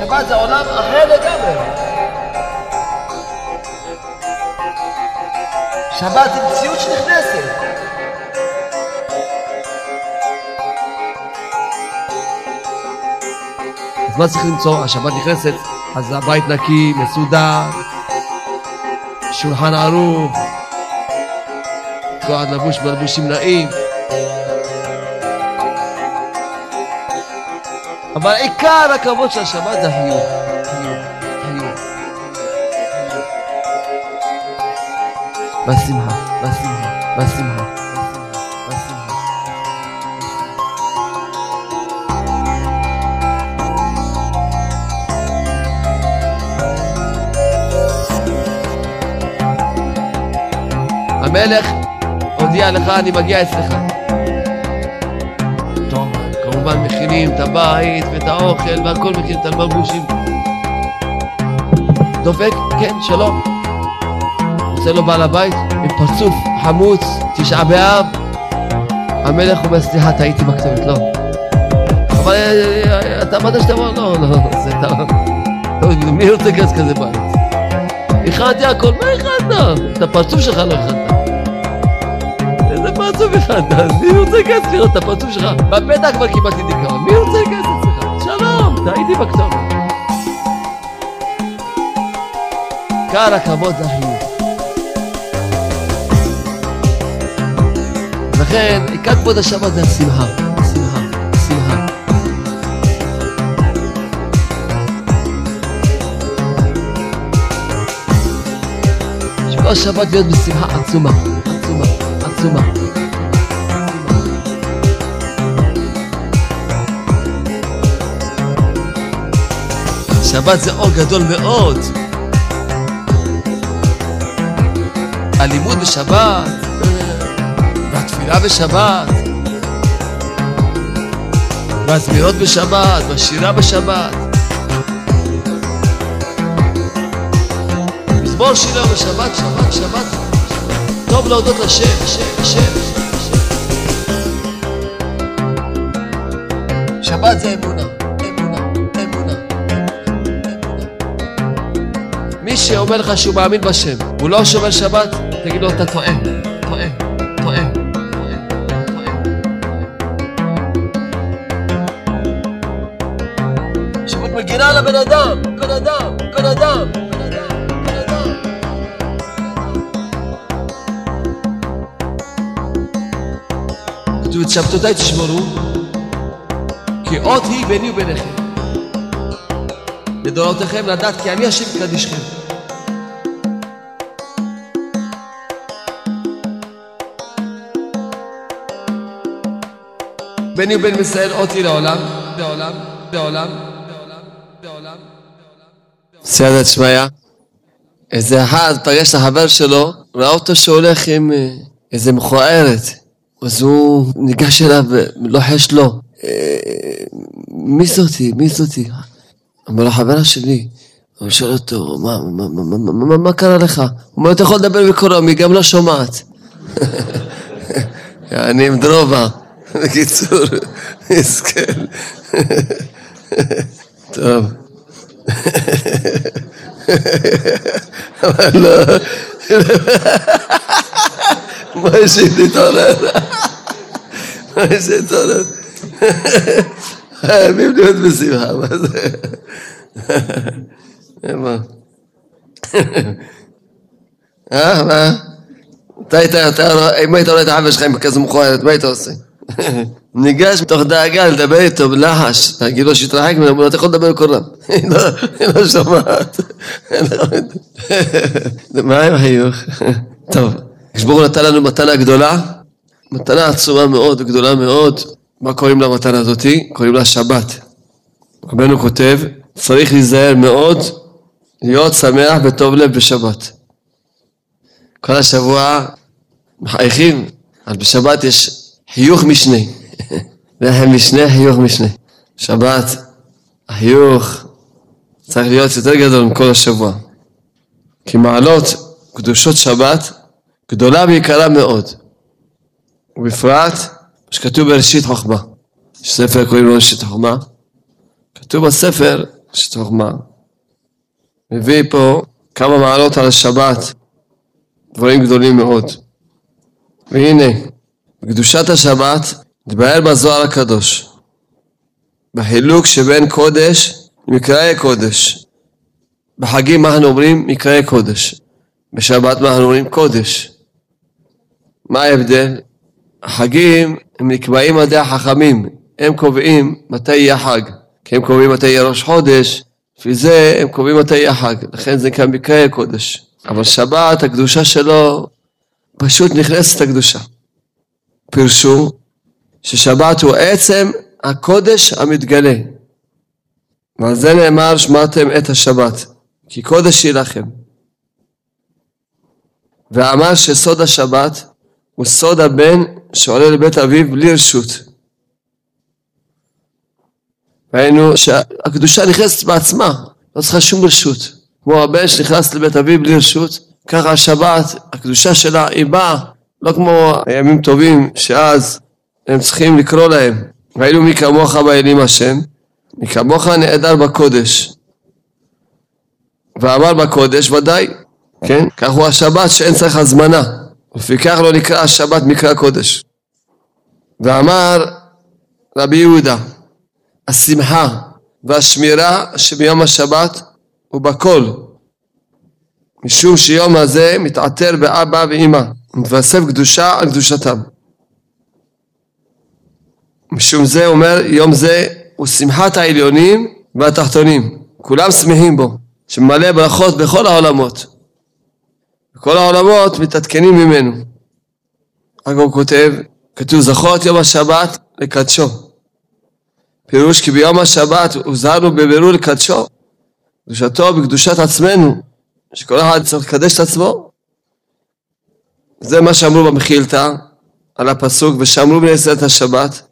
שבת זה עולם אחר לגמרי. שבת זה מציאות שנכנסת. אז מה צריך למצוא? השבת נכנסת, אז הבית נקי, מסודר, שולחן ערוך, כל לבוש בלבושים נעים. אבל עיקר הכבוד של השבת זה החיוך. חיוך, חיוך. והשמחה, והשמחה, והשמחה, והשמחה. המלך הודיע לך, אני מגיע אצלך. כמובן מכינים את הבית ואת האוכל והכל מכין את המלבושים. דופק, כן, שלום. עושה לו בעל הבית עם פרצוף חמוץ, תשעה באב. המלך אומר, סליחה, טעיתי בכתובת, לא. אבל אה, אה, אתה אמרת שאתה אומר, לא, לא, זה אתה... לא, מי רוצה כזה כזה בית? הכנתי הכל, מה הכנת? את הפרצוף שלך לא הכנת. פרצוף הכנת? אז מי רוצה להיכנס לראות את הפרצוף שלך? בפתח כבר קיבלתי דיכאון, מי רוצה להיכנס אצלך? שלום, טעיתי בכתובת. כאן הכבוד זה החיוך. לכן, עיקר כבוד השבת זה השמחה. שמחה, שמחה. שכל שבת להיות בשמחה עצומה, עצומה, עצומה. שבת זה אור גדול מאוד. הלימוד בשבת, והתפילה בשבת, והזמירות בשבת, והשירה בשבת. מזמור שירה בשבת, שבת, שבת. טוב להודות לשם, השם, השם. שבת זה אמונה, שאומר לך שהוא מאמין בשם, הוא לא שומר שבת, תגיד לו אתה טועה, טועה, טועה, מגינה על הבן אדם, בן אדם, בן אדם, בן אדם. כתוב את תשמרו, כי אות היא ביני וביניכם. לדורותיכם לדעת כי אני השם קדישכם. ביני ובין ישראל אותי לעולם, לעולם, לעולם, לעולם, לעולם. סייעתא שמיא. איזה אחד פגש את החבר שלו, ראה אותו שהולך עם אה, איזה מכוערת. אז הוא ניגש אליו ולוחש לו, "אה, מי זאתי? מי זאתי? אמר לו, חברה שלי. הוא שואל אותו, מה, מה, מה, מה, מה, מה, קרה לך? הוא אומר, אתה יכול לדבר בקורם, היא גם לא שומעת. אני עם דרובה. בקיצור, מסכן. טוב. אבל לא. משה תתעורר. משה תתעורר. חייבים להיות בשמחה, מה זה? מה? אה, מה? אתה, אם היית רואה את החבר שלך עם כזה מכוערת, מה היית עושה? ניגש מתוך דאגה לדבר איתו בלחש, תגיד לו שיתרחק ממנו, אתה יכול לדבר בקורם. היא לא- היא לא שומעת. מה עם החיוך? טוב, הקדוש נתן לנו מתנה גדולה, מתנה עצומה מאוד, גדולה מאוד. מה קוראים למתנה הזאתי? קוראים לה שבת. רבנו כותב, צריך להיזהר מאוד להיות שמח בטוב לב בשבת. כל השבוע מחייכים, אז בשבת יש חיוך משנה. לחם משנה, חיוך משנה. שבת, החיוך צריך להיות יותר גדול מכל השבוע. כי מעלות קדושות שבת גדולה ויקרה מאוד. ובפרט, שכתוב בראשית חוכמה. יש ספר קוראים לו ראשית חוכמה. כתוב בספר שתוך מה? מביא פה כמה מעלות על השבת, דברים גדולים מאוד. והנה, בקדושת השבת התבהר בזוהר הקדוש. בחילוק שבין קודש למקראי קודש. בחגים מה אנחנו אומרים? מקראי קודש. בשבת מה אנחנו אומרים? קודש. מה ההבדל? החגים הם נקבעים על ידי החכמים, הם קובעים מתי יהיה חג, כי הם קובעים מתי יהיה ראש חודש, לפי זה הם קובעים מתי יהיה חג, לכן זה כאן מקראי קודש. אבל שבת, הקדושה שלו, פשוט נכנסת הקדושה. פירשו ששבת הוא עצם הקודש המתגלה. ועל זה נאמר שמרתם את השבת, כי קודש היא לכם. ואמר שסוד השבת הוא סוד הבן שעולה לבית אביו בלי רשות. ראינו שהקדושה נכנסת בעצמה, לא צריכה שום רשות. כמו הבן שנכנס לבית אביו בלי רשות, ככה השבת, הקדושה שלה היא באה, לא כמו הימים טובים שאז הם צריכים לקרוא להם. ראינו מי כמוך באלים השם, מי כמוך נעדר בקודש. ואמר בקודש ודאי, כן? כך הוא השבת שאין צריך הזמנה. לפיכך לא נקרא השבת מקרא קודש. ואמר רבי יהודה, השמחה והשמירה שביום השבת הוא בכל, משום שיום הזה מתעטר באבא ואמא, מתווסף קדושה על קדושתם. משום זה אומר יום זה הוא שמחת העליונים והתחתונים, כולם שמחים בו, שמלא ברכות בכל העולמות. כל העולמות מתעדכנים ממנו. אגב הוא כותב, כתוב זכור את יום השבת לקדשו. פירוש כי ביום השבת הוזהרנו בבירור לקדשו. קדושתו בקדושת עצמנו, שכל אחד צריך לקדש את עצמו. זה מה שאמרו במחילתא על הפסוק, ושמרו בני ישראל את השבת.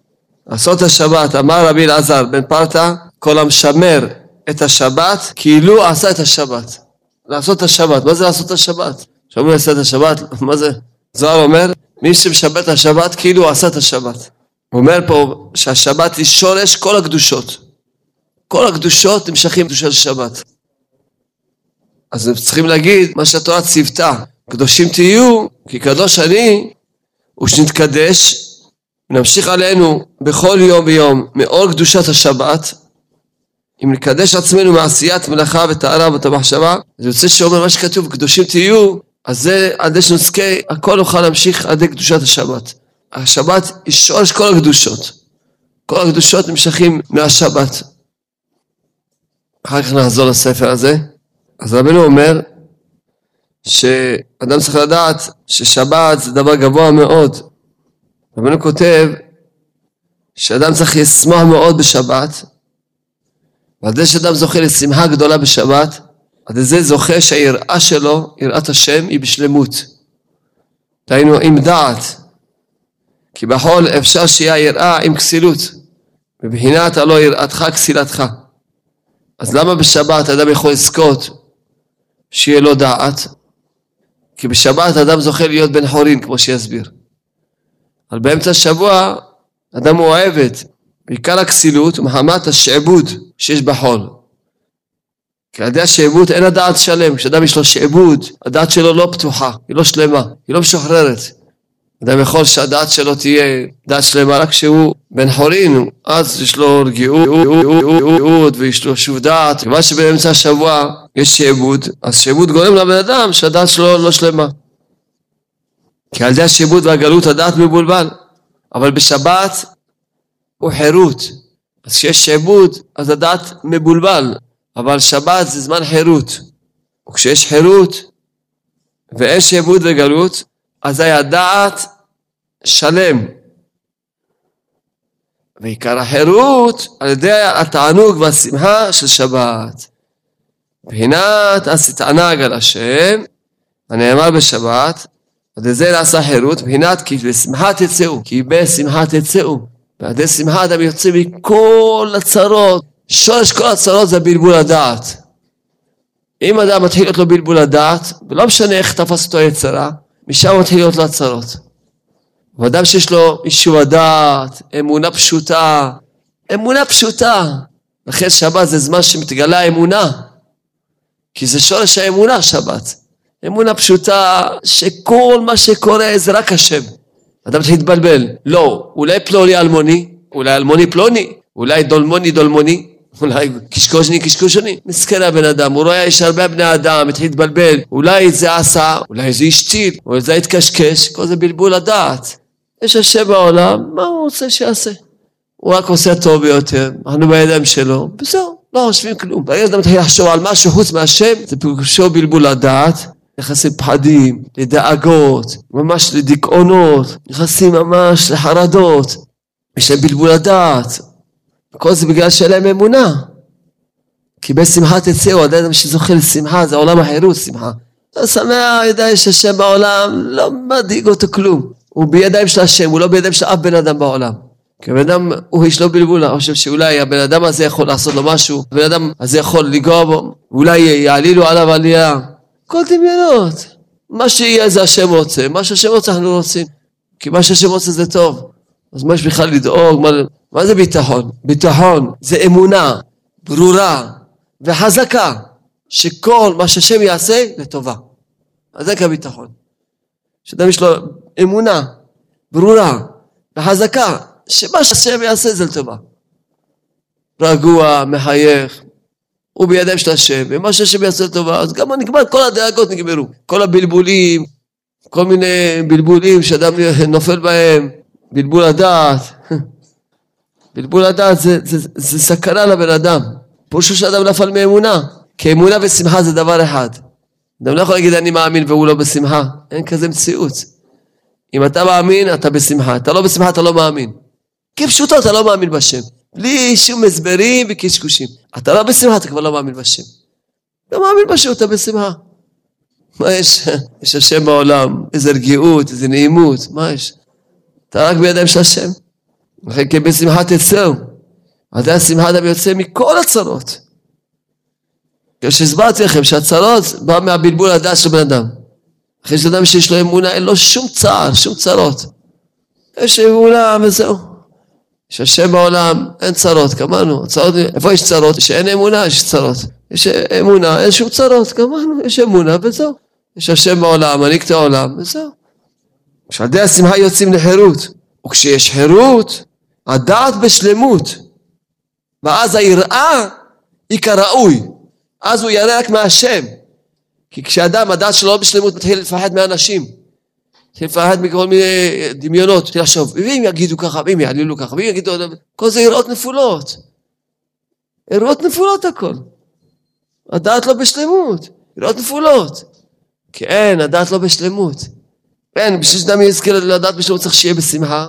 לעשות השבת, אמר רבי אלעזר בן פרתא, כל המשמר את השבת כאילו עשה את השבת. לעשות את השבת, מה זה לעשות את השבת? שאומרים לעשות את השבת, מה זה? זוהר אומר, מי שמשבת את השבת כאילו עשה את השבת. הוא אומר פה שהשבת היא שורש כל הקדושות. כל הקדושות נמשכים קדושת השבת. אז הם צריכים להגיד מה שהתורה ציוותה, קדושים תהיו, כי קדוש אני, ושנתקדש, ונמשיך עלינו בכל יום ויום מאור קדושת השבת, אם נקדש עצמנו מעשיית מלאכה וטהרה ובמחשבה, זה יוצא שאומר מה שכתוב, קדושים תהיו, אז זה עד שנזכה, הכל נוכל להמשיך עד קדושת השבת. השבת היא שורש כל הקדושות. כל הקדושות נמשכים מהשבת. אחר כך נחזור לספר הזה. אז רבנו אומר שאדם צריך לדעת ששבת זה דבר גבוה מאוד. רבנו כותב שאדם צריך לשמוח מאוד בשבת, ועל זה שאדם זוכה לשמחה גדולה בשבת, על זה זוכה שהיראה שלו, יראת השם, היא בשלמות. דהיינו עם דעת. כי בחול אפשר שיהיה היראה עם כסילות. מבחינת הלא יראתך כסילתך. אז למה בשבת אדם יכול לזכות שיהיה לו דעת? כי בשבת אדם זוכה להיות בן חורין, כמו שיסביר. אבל באמצע השבוע אדם הוא עבד, בעיקר הכסילות ומחמת השעבוד שיש בחול. כי על ידי השעבוד אין הדעת שלם, כשאדם יש לו שעבוד, הדעת שלו לא פתוחה, היא לא שלמה, היא לא משוחררת. אדם יכול שהדעת שלו תהיה דעת שלמה רק כשהוא בן חורין, אז יש לו רגיעות ויש לו שוב דעת. כיוון שבאמצע השבוע יש שעבוד, אז שעבוד גורם לבן אדם שהדעת שלו לא שלמה. כי על ידי השעבוד והגלות הדעת מבולבל. אבל בשבת הוא חירות. אז כשיש שעבוד, אז הדעת מבולבל. אבל שבת זה זמן חירות. וכשיש חירות ואין שעבוד וגלות, אזי הדעת שלם. ועיקר החירות על ידי התענוג והשמחה של שבת. מבחינת תענג על השם, הנאמר בשבת, עד זה נעשה חירות, מבחינת כי בשמחה תצאו, כי בשמחה תצאו. ועד שמחה אדם יוצא מכל הצרות, שורש כל הצרות זה בלבול הדעת. אם אדם מתחיל להיות לו בלבול הדעת, ולא משנה איך תפס אותו יצרה, משם מתחיל להיות לו הצרות. ואדם שיש לו יישוב הדעת, אמונה פשוטה, אמונה פשוטה, לכן שבת זה זמן שמתגלה האמונה. כי זה שורש האמונה, שבת. אמונה פשוטה שכל מה שקורה זה רק השם. אדם צריך להתבלבל. לא, אולי פלוני אלמוני, אולי אלמוני פלוני, אולי דולמוני דולמוני, אולי קשקושני קשקושני. מסכן הבן אדם, הוא רואה יש הרבה בני אדם, התחיל להתבלבל. אולי זה עשה, אולי זה השתיל, אולי זה התקשקש, כל זה בלבול הדעת. יש השם בעולם, מה הוא רוצה שיעשה? הוא רק עושה טוב ביותר, אנחנו בידיים שלו, וזהו, לא חושבים כלום. ברגע שאתה מתחיל לחשוב על משהו חוץ מהשם, זה פירושו בלבול הדעת, נכנסים פחדים, לדאגות, ממש לדיכאונות, נכנסים ממש לחרדות, יש להם בלבול הדעת. כל זה בגלל שאין להם אמונה. כי בשמחה תצאו, אדם שזוכה לשמחה, זה עולם החירות, שמחה. אתה שמח, יודע שהשם בעולם, לא מדאיג אותו כלום. הוא בידיים של השם, הוא לא בידיים של אף בן אדם בעולם. כי הבן אדם, הוא יש לו בלבול, אני חושב שאולי הבן אדם הזה יכול לעשות לו משהו, הבן אדם הזה יכול לנגוע בו, אולי יעלילו עליו עלייה. כל דמיונות. מה שיהיה זה השם רוצה, מה שהשם רוצה אנחנו רוצים. כי מה שהשם רוצה זה טוב. אז מה יש בכלל לדאוג? מה, מה זה ביטחון? ביטחון זה אמונה ברורה וחזקה שכל מה שהשם יעשה לטובה. אז זה כביטחון. שאדם יש לו אמונה ברורה וחזקה שמה שהשם יעשה זה לטובה. רגוע, מחייך, הוא בידיים של השם, ומה שהשם יעשה לטובה, אז גם נגמר, כל הדאגות נגמרו. כל הבלבולים, כל מיני בלבולים שאדם נופל בהם, בלבול הדעת. בלבול הדעת זה, זה, זה, זה סכנה לבן אדם. פירושו שאדם נפל מאמונה, כי אמונה ושמחה זה דבר אחד. אדם לא יכול להגיד אני מאמין והוא לא בשמחה, אין כזה מציאות. אם אתה מאמין, אתה בשמחה, אתה לא בשמחה, אתה לא מאמין. כפשוטו אתה לא מאמין בשם. בלי שום הסברים וקשקושים. אתה לא בשמחה, אתה כבר לא מאמין בשם. לא מאמין בשם, אתה בשמחה. מה יש? יש השם בעולם, איזה רגיעות, איזה נעימות, מה יש? אתה רק בידיים של השם. לכן כן בשמחה תצאו. עדי השמחה אדם יוצא מכל הצרות. כשהסברתי לכם שהצרות בא מהבלבול הדעת של בן אדם. אחרי שאדם שיש לו אמונה אין לו שום צער, שום צרות. יש אמונה וזהו. יש השם בעולם, אין צרות, גמרנו. צרות, איפה יש צרות? שאין אמונה, יש צרות. יש אמונה, אין שום צרות, גמרנו. יש אמונה וזהו. יש השם בעולם, מנהיג את העולם, וזהו. כשעדי השמחה יוצאים לחירות. וכשיש חירות, הדעת בשלמות. ואז היראה היא כראוי. אז הוא יראה רק מהשם. כי כשאדם, הדעת שלו לא בשלמות, מתחיל לפחד מאנשים. מתחיל לפחד מכל מיני דמיונות, מתחיל לחשוב, ואם יגידו ככה, ואם יעלילו ככה, ואם יגידו... כל זה יראות נפולות. יראות נפולות הכל. הדעת לא בשלמות, יראות נפולות. אין, הדעת לא בשלמות. אין, בשביל שאדם יזכה לדעת בשלמות צריך שיהיה בשמחה.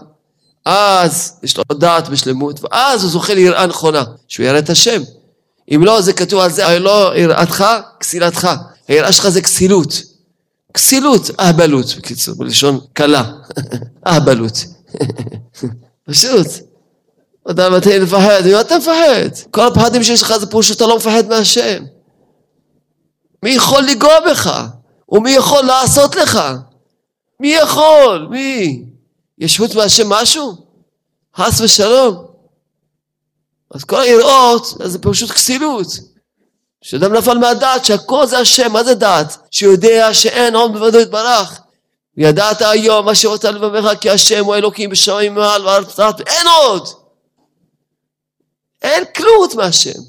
אז יש לו דעת בשלמות, ואז הוא זוכה ליראה נכונה, שהוא יראה את השם. אם לא, זה כתוב על זה, לא יראתך, כסילתך. היראה שלך זה כסילות. כסילות, אהבלות, בקיצור, בלשון קלה. אהבלות. פשוט. אתה מתחיל לפחד, ממה אתה מפחד? כל הפחדים שיש לך זה פירוש שאתה לא מפחד מהשם. מי יכול לגוע בך? ומי יכול לעשות לך? מי יכול? מי? יש חוץ מהשם משהו? חס ושלום. אז כל היראות זה פשוט כסילות. שאדם נפל מהדעת שהכל זה השם, מה זה דעת? שיודע שאין עוד בוודאו יתברך. וידעת היום מה שרוצה לבמך כי השם הוא אלוקים בשמיים מעל וארץ תחת, אין עוד! אין כלום חוץ מהשם.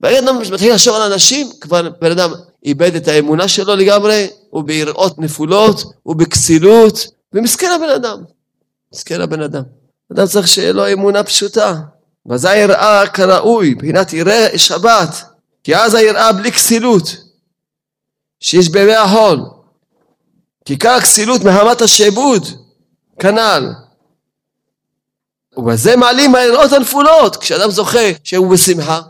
ברגע אדם מתחיל לחשוב על אנשים, כבר בן אדם איבד את האמונה שלו לגמרי, הוא ביראות נפולות, הוא בכסילות, ומסכן הבן אדם. מסכן הבן אדם. אדם צריך שיהיה לו אמונה פשוטה. ואזי יראה כראוי, מבחינת יראה שבת. כי אז היראה בלי כסילות, שיש בימי החול. כי עיקר הכסילות מהמת השעבוד, כנ"ל. ובזה מעלים היראות הנפולות. כשאדם זוכה שהוא בשמחה,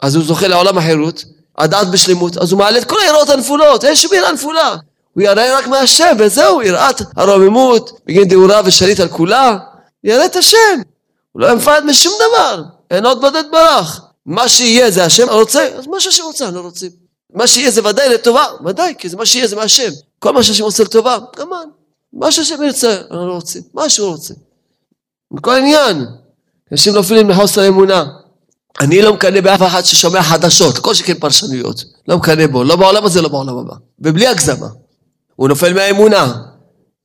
אז הוא זוכה לעולם החירות, הדעת בשלמות, אז הוא מעלה את כל היראות הנפולות, אין שום יראה נפולה. הוא יראה רק מהשם, וזהו, יראת הרוממות, בגין דאורה ושליט על כולה, יראה את השם. הוא לא מפחד משום דבר, אין עוד בודד ברח. מה שיהיה זה השם רוצה, אז מה שהשם רוצה, אנחנו רוצים. מה שיהיה זה ודאי לטובה, ודאי, כי זה מה שיהיה זה מהשם. כל מה שהשם רוצה לטובה, כמובן. מה שהשם ירצה, אנחנו לא רוצים. מה שהוא רוצה. מכל עניין. אנשים נופלים לחוסר אמונה. אני לא מקנא באף אחד ששומע חדשות, כל שכן פרשנויות. לא מקנא בו, לא בעולם הזה, לא בעולם הבא. ובלי הגזמה. הוא נופל מהאמונה.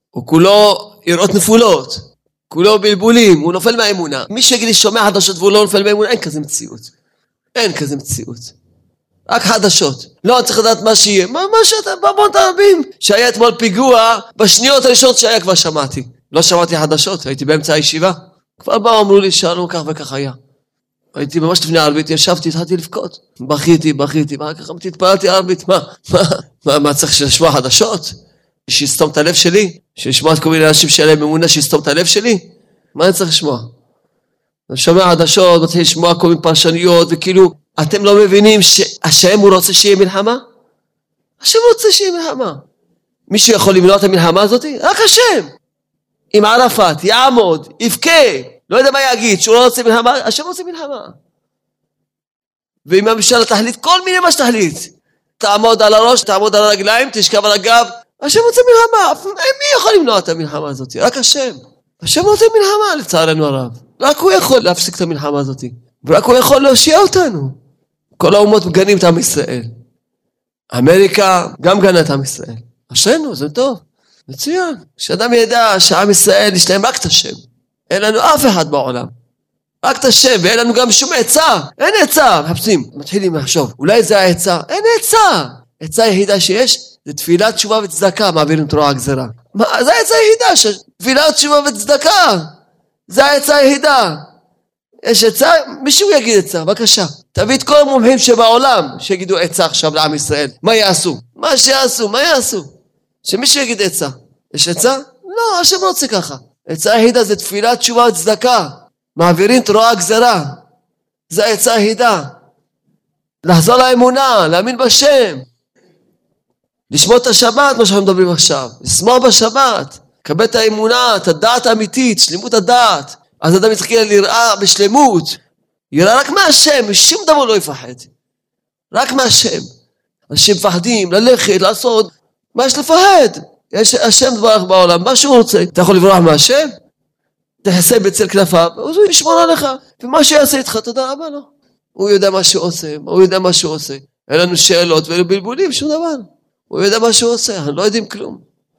הוא כולו יראות נפולות. כולו בלבולים, הוא נופל מהאמונה. מי שיגיד לי שומע חדשות והוא לא נופל מהאמונה, אין כזה מציאות. אין כזה מציאות. רק חדשות. לא צריך לדעת מה שיהיה. מה, מה שאתה, בוא תבין. שהיה אתמול פיגוע, בשניות הראשונות שהיה כבר שמעתי. לא שמעתי חדשות, הייתי באמצע הישיבה. כבר באו, אמרו לי, שלום, כך וכך היה. הייתי ממש לפני הערבית, ישבתי, התחלתי לבכות. בכיתי, בכיתי, מה ככה התפללתי ערבית, מה, מה, מה, מה צריך לשמוע חדשות? שיסתום את הלב שלי? שישמע את כל מיני אנשים שאין להם אמונה שיסתום את הלב שלי? מה אני צריך לשמוע? אני שומע חדשות, מתחיל לשמוע כל מיני פרשנויות, וכאילו, אתם לא מבינים שהשם הוא רוצה שיהיה מלחמה? השם רוצה שיהיה מלחמה. מישהו יכול למנוע את המלחמה הזאת? רק השם. אם ערפאת יעמוד, יבכה, לא יודע מה יגיד, שהוא לא רוצה מלחמה, השם רוצה מלחמה. ואם הממשלה תחליט כל מיני מה שתחליט, תעמוד על הראש, תעמוד על הרגליים, תשכב על הגב, השם רוצה מלחמה, מי יכול למנוע את המלחמה הזאת? רק השם. השם רוצה מלחמה לצערנו הרב. רק הוא יכול להפסיק את המלחמה הזאת. ורק הוא יכול להושיע אותנו. כל האומות מגנים את עם ישראל. אמריקה גם גנה את עם ישראל. אשרינו, זה טוב. מצוין. שאדם ידע שעם ישראל יש להם רק את השם. אין לנו אף אחד בעולם. רק את השם, ואין לנו גם שום עצה. אין עצה. מחפשים, מתחילים לחשוב, אולי זה העצה. אין עצה. עצה היחידה שיש זה תפילת תשובה וצדקה מעבירים את רוע הגזרה. מה, זה העצה היחידה, תפילת תשובה וצדקה. זה העצה היחידה. יש עצה, מישהו יגיד עצה, בבקשה. תביא את כל המומחים שבעולם שיגידו עצה עכשיו לעם ישראל. מה יעשו? מה שיעשו, מה יעשו? שמישהו יגיד עצה. יש עצה? לא, השם רוצה ככה. עצה היחידה זה תפילת תשובה וצדקה. מעבירים את רוע הגזרה. זה העצה היחידה. לחזור לאמונה, להאמין בשם. לשמור את השבת, מה שאנחנו מדברים עכשיו. לשמור בשבת. לקבל את האמונה, את הדעת האמיתית, שלמות הדעת. אז אדם יתחיל ליראה בשלמות. יראה רק מהשם, משום דבר לא יפחד. רק מהשם. אנשים מפחדים ללכת, לעשות, מה יש לפחד? יש השם דברך בעולם, מה שהוא רוצה. אתה יכול לברוח מהשם? תחסה בצל כנפיו, אז הוא ישמור עליך. ומה שיעשה איתך, תודה רבה לו. הוא יודע מה שהוא עושה, הוא יודע מה שהוא עושה. אין לנו שאלות ואין לנו בלבולים, שום דבר. הוא יודע מה שהוא עושה, אנחנו לא יודעים כלום.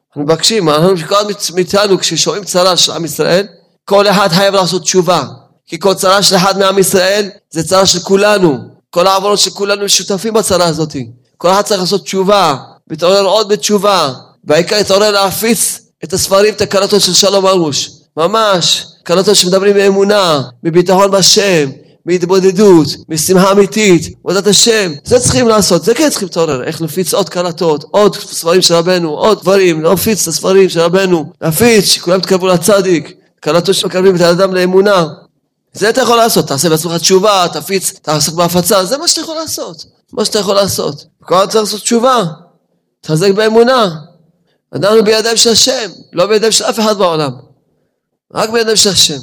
אנחנו מבקשים, אנחנו כל מאיתנו, כששומעים צרה של עם ישראל, כל אחד חייב לעשות תשובה. כי כל צרה של אחד מעם ישראל, זה צרה של כולנו. כל העברות של כולנו שותפים בצרה הזאת. כל אחד צריך לעשות תשובה, להתעורר עוד בתשובה. והעיקר להתעורר להפיץ את הספרים, את הקלטות של שלום ארוש. ממש, קלטות שמדברים באמונה, בביטחון בשם, מהתבודדות, משמחה אמיתית, עבודת השם. זה צריכים לעשות, זה כן צריכים להתעורר. איך להפיץ עוד קלטות, עוד ספרים של רבנו, עוד דברים, להפיץ את הספרים של רבנו, להפיץ, שכולם יתקרבו לצדיק, קלטות שמקרבים את האדם לאמונה. זה אתה יכול לעשות, תעשה בעצמך תשובה, תפיץ, תעסק בהפצה, זה מה שאתה יכול לעשות. מה שאתה יכול לעשות. כל צריך לעשות תשובה. תחזק באמונה. אנחנו בידיים של השם, לא בידיים של אף אחד בעולם. רק בידיים של השם.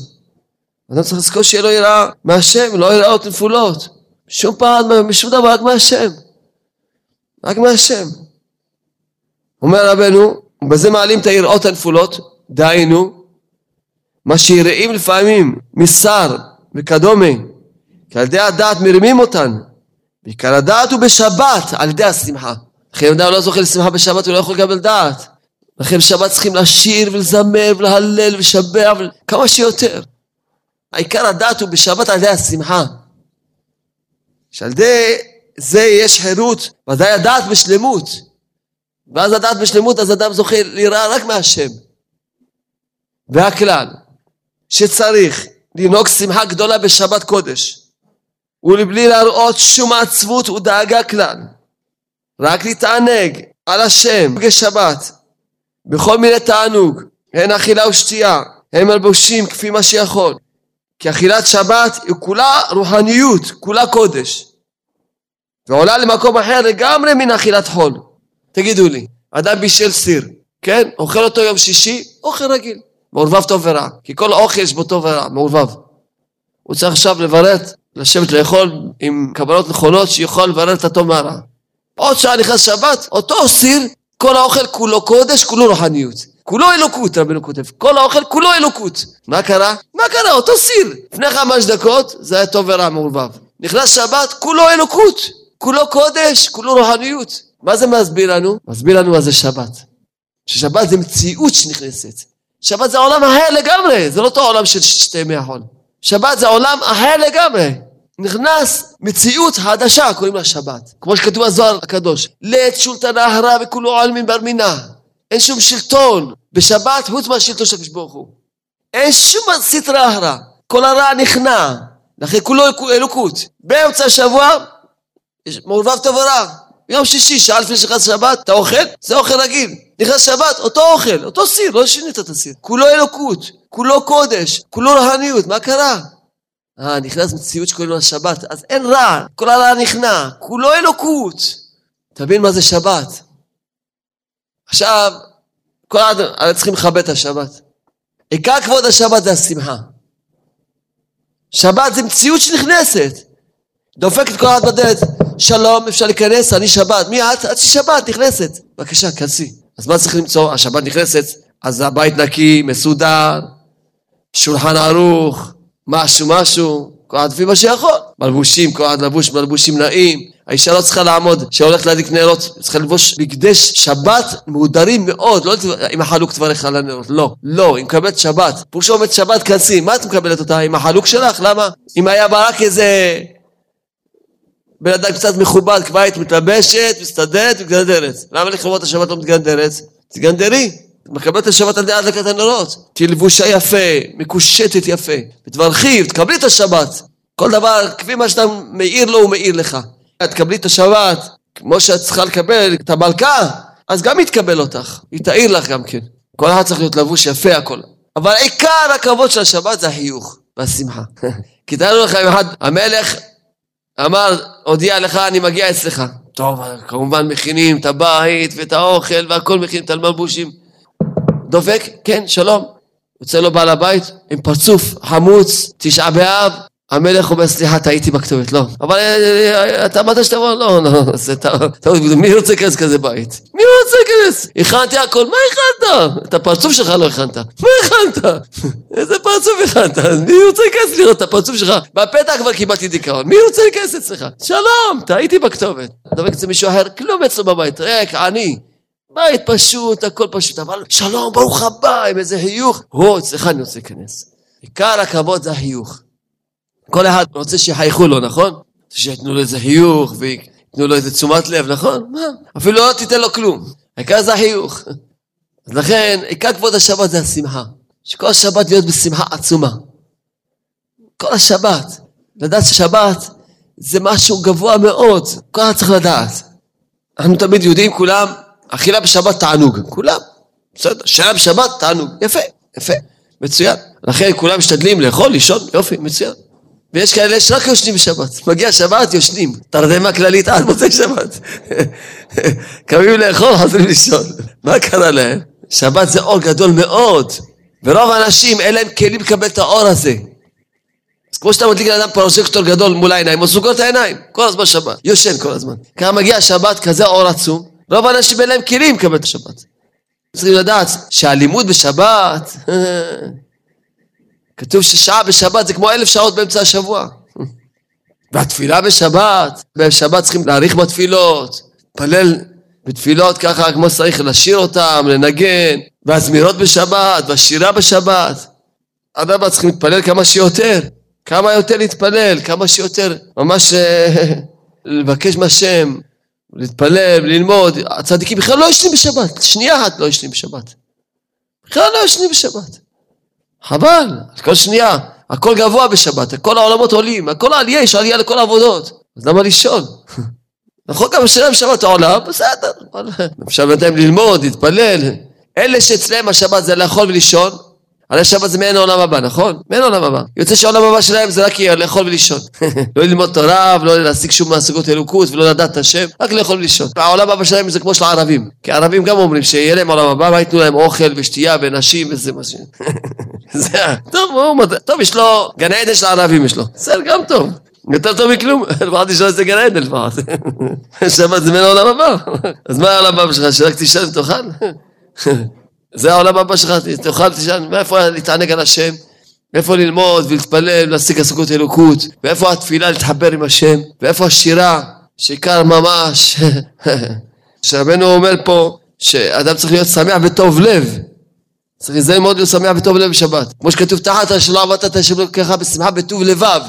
אדם צריך לזכור שיהיה לו יראה מהשם, לא יראות נפולות. שום פעם, משום דבר, רק מהשם. רק מהשם. אומר רבנו, בזה מעלים את היראות הנפולות, דהיינו, מה שיראים לפעמים משר וכדומה, כי על ידי הדעת מרימים אותן. בעיקר הדעת הוא בשבת, על ידי השמחה. לכן אדם לא זוכה לשמחה בשבת, הוא לא יכול לקבל דעת. לכן בשבת צריכים לשיר ולזמר ולהלל ולשבח כמה שיותר. העיקר הדעת הוא בשבת על ידי השמחה. שעל ידי זה יש חירות, ודאי הדעת בשלמות. ואז הדעת בשלמות, אז אדם זוכה ליראה רק מהשם. והכלל, שצריך לנהוג שמחה גדולה בשבת קודש, ולבלי להראות שום עצבות ודאגה כלל, רק להתענג על השם בשבת, בכל מיני תענוג, הן אכילה ושתייה, הן מלבושים כפי מה שיכול. כי אכילת שבת היא כולה רוחניות, כולה קודש. ועולה למקום אחר לגמרי מן אכילת חול. תגידו לי, אדם בישל סיר, כן? אוכל אותו יום שישי, אוכל רגיל. מעורבב טוב ורע. כי כל אוכל יש בו טוב ורע, מעורבב. הוא צריך עכשיו לברר, לשבת לאכול עם קבלות נכונות שיכול לברר את הטוב מהרע. עוד שעה נכנס שבת, אותו סיר, כל האוכל כולו קודש, כולו רוחניות. כולו אלוקות, רבנו כותב. כל האוכל כולו אלוקות. מה קרה? מה קרה? אותו סיר. לפני חמש דקות זה היה טוב ורע מעורבב. נכנס שבת, כולו אלוקות, כולו קודש, כולו רוחניות. מה זה מסביר לנו? מסביר לנו מה זה שבת. ששבת זה מציאות שנכנסת. שבת זה עולם אחר לגמרי, זה לא אותו עולם של שתי ימי החול. שבת זה עולם אחר לגמרי. נכנס מציאות חדשה, קוראים לה שבת. כמו שכתוב בזוהר הקדוש. לית שולטנה הרע וכולו עלמין בר מינה. אין שום שלטון בשבת חוץ מהשלטון של הקדוש ברוך הוא. אין שום סטרה הרע. כל הרע נכנע. לכן כולו אלוקות. באמצע השבוע מעורבב טוב ורע. יום שישי, שעה לפני שנכנס שבת, אתה אוכל? זה אוכל רגיל. נכנס שבת, אותו אוכל, אותו סיר, לא שינית את הסיר. כולו אלוקות, כולו קודש, כולו רהניות, מה קרה? אה, נכנס מציאות שקוראים לה שבת, אז אין רע, כל הרע נכנע, כולו אלוקות. תבין מה זה שבת. עכשיו, כל האדם צריכים לכבד את השבת. עיקר כבוד השבת זה השמחה. שבת זה מציאות שנכנסת. דופקת כל אחד בדלת, שלום, אפשר להיכנס, אני שבת. מי את? את שבת, נכנסת. בבקשה, כנסי. אז מה צריך למצוא? השבת נכנסת, אז הבית נקי, מסודר, שולחן ערוך, משהו משהו, כל אחד לפי מה שיכול. מלבושים, כל אחד לבוש מלבושים נעים. האישה לא צריכה לעמוד, שהולכת להדליק נרות, צריכה לבוש בגדי שבת מהודרים מאוד, לא עם החלוק דבריך על הנרות, לא, לא, היא מקבלת שבת. פירושו עומד שבת כנסי, מה את מקבלת אותה? עם החלוק שלך? למה? אם היה בה רק איזה בן אדם קצת מכובד, כבר היית מתלבשת, מסתדרת, מתגנדרת. למה לכבוד השבת לא מתגנדרת? תגנדרי. מקבלת השבת על ידי הדלקת הנרות. תהיי לבושה יפה, מקושטת יפה. ותברכי, ותקבלי את השבת. כל דבר, כפי מה שאתה מאיר לו, הוא מאיר לך. תקבלי את השבת, כמו שאת צריכה לקבל את המלכה, אז גם היא תקבל אותך. היא תאיר לך גם כן. כל אחד צריך להיות לבוש יפה, הכל. אבל עיקר הכבוד של השבת זה החיוך והשמחה. כי תארו לך אם אחד, המלך אמר, הודיע לך, אני מגיע אצלך. טוב, כמובן מכינים את הבית ואת האוכל והכל מכינים את המלבושים. דופק, כן, שלום. יוצא לו בעל הבית עם פרצוף חמוץ, תשעה באב. המלך אומר, סליחה, טעיתי בכתובת, לא. אבל אה, אה, אתה אמרת שתבוא, לא, לא, זה טעות, מי רוצה להיכנס כזה בית? מי רוצה להיכנס? הכנתי הכל, מה הכנת? את הפרצוף שלך לא הכנת. מה הכנת? איזה פרצוף הכנת? מי רוצה להיכנס לראות את הפרצוף שלך? בפתח כבר קיבלתי דיכאון, מי רוצה להיכנס אצלך? שלום, טעיתי בכתובת. דופק אצל מישהו אחר, כלום אצלו בבית, ריק, עני. בית פשוט, הכל פשוט, אבל שלום, ברוך הבא, עם איזה חיוך. הו, אצלך אני רוצה להיכנס. עיקר הכבוד זה החיוך. כל אחד רוצה שיחייכו לו, נכון? שיתנו לו איזה חיוך וייתנו לו איזה תשומת לב, נכון? מה? אפילו לא תיתן לו כלום. העיקר זה החיוך. אז לכן, עיקר כבוד השבת זה השמחה. שכל השבת להיות בשמחה עצומה. כל השבת. לדעת ששבת זה משהו גבוה מאוד. כל אחד צריך לדעת. אנחנו תמיד יודעים, כולם, אכילה בשבת תענוג. כולם. בסדר, שעה בשבת תענוג. יפה, יפה. מצוין. לכן כולם משתדלים לאכול, לישון, יופי, מצוין. ויש כאלה שרק יושנים בשבת. מגיע שבת, יושנים. תרדמה כללית עד מוצאי שבת. קמים לאכול, חוזרים לישון. מה קרה להם? שבת זה אור גדול מאוד. ורוב האנשים אין להם כלים לקבל את האור הזה. אז כמו שאתה מדליק לאדם פרוסקטור גדול מול העיניים, הוא סוגר את העיניים, כל הזמן שבת, יושן כל הזמן. כמה מגיע שבת, כזה אור עצום, רוב האנשים אין להם כלים לקבל את השבת. צריכים לדעת שהלימוד בשבת כתוב ששעה בשבת זה כמו אלף שעות באמצע השבוע. והתפילה בשבת, בשבת צריכים להאריך בתפילות, להתפלל בתפילות ככה כמו שצריך לשיר אותם, לנגן, והזמירות בשבת, והשירה בשבת. אדרבה צריכים להתפלל כמה שיותר, כמה יותר להתפלל, כמה שיותר, ממש לבקש מהשם, להתפלל, ללמוד. הצדיקים בכלל לא ישנים בשבת, שנייה אחת לא ישנים בשבת. בכלל לא ישנים בשבת. חבל, כל שנייה, הכל גבוה בשבת, כל העולמות עולים, הכל עלייה, יש עלייה לכל העבודות, אז למה לישון? נכון גם לשלם שבת העולם, בסדר, אפשר בינתיים ללמוד, להתפלל. אלה שאצלם השבת זה לאכול ולישון, הרי שבת זה מעין העולם הבא, נכון? מעין העולם הבא. יוצא שהעולם הבא שלהם זה רק לאכול ולישון. לא ללמוד תורה ולא להשיג שום מהשגות אלוקות ולא לדעת את השם, רק לאכול ולישון. העולם הבא שלהם זה כמו של הערבים. כי הערבים גם אומרים שיהיה להם עולם הבא, מה ייתנו להם אוכל ושתייה ונשים וזה מה ש... זה... טוב, הוא... טוב, יש לו... גן עדן של הערבים יש לו. בסדר, גם טוב. יותר טוב מכלום, לפחות תשאל איזה גן עדן לפחות. שבת זה מן העולם הבא. אז מה העולם הבא שלך, שרק תשאל ותאכל? זה העולם הבא שלך, תאכל, תשאל, מאיפה להתענג על השם? איפה ללמוד ולהתפלל ולהשיג עסקות אלוקות, ואיפה התפילה להתחבר עם השם, ואיפה השירה, שעיקר ממש, שרבנו אומר פה שאדם צריך להיות שמח וטוב לב. צריך להיזהר מאוד להיות שמח וטוב לב בשבת. כמו שכתוב תחת שלא עבדת את השם אלוקיך בשמחה בטוב לבב.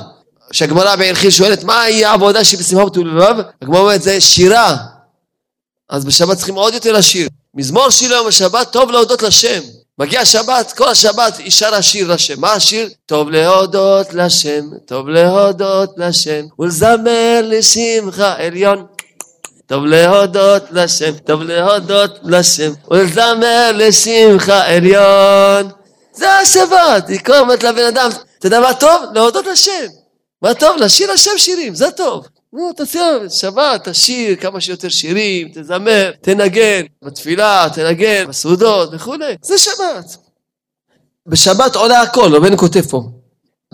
כשהגמרא בערכי שואלת מהי העבודה שהיא בשמחה בטוב לבב, הגמרא אומרת זה שירה. אז בשבת צריכים עוד יותר לשיר. מזמור שיר היום בשבת טוב להודות לשם. מגיע שבת, כל השבת היא שרה שיר לשם. מה השיר? טוב להודות לשם, טוב להודות לשם, ולזמר לשמחה עליון. טוב להודות לשם, טוב להודות לשם, ולזמר לשמחה עליון. זה השבת, היא אומרת לבן אדם, אתה יודע מה טוב? להודות לשם. מה טוב? לשיר השם שירים, זה טוב. נו, תעשי שבת, תשיר כמה שיותר שירים, תזמר, תנגן, בתפילה, תנגן, בסעודות וכולי, זה שבת. בשבת עולה הכל, רבנו כותב פה,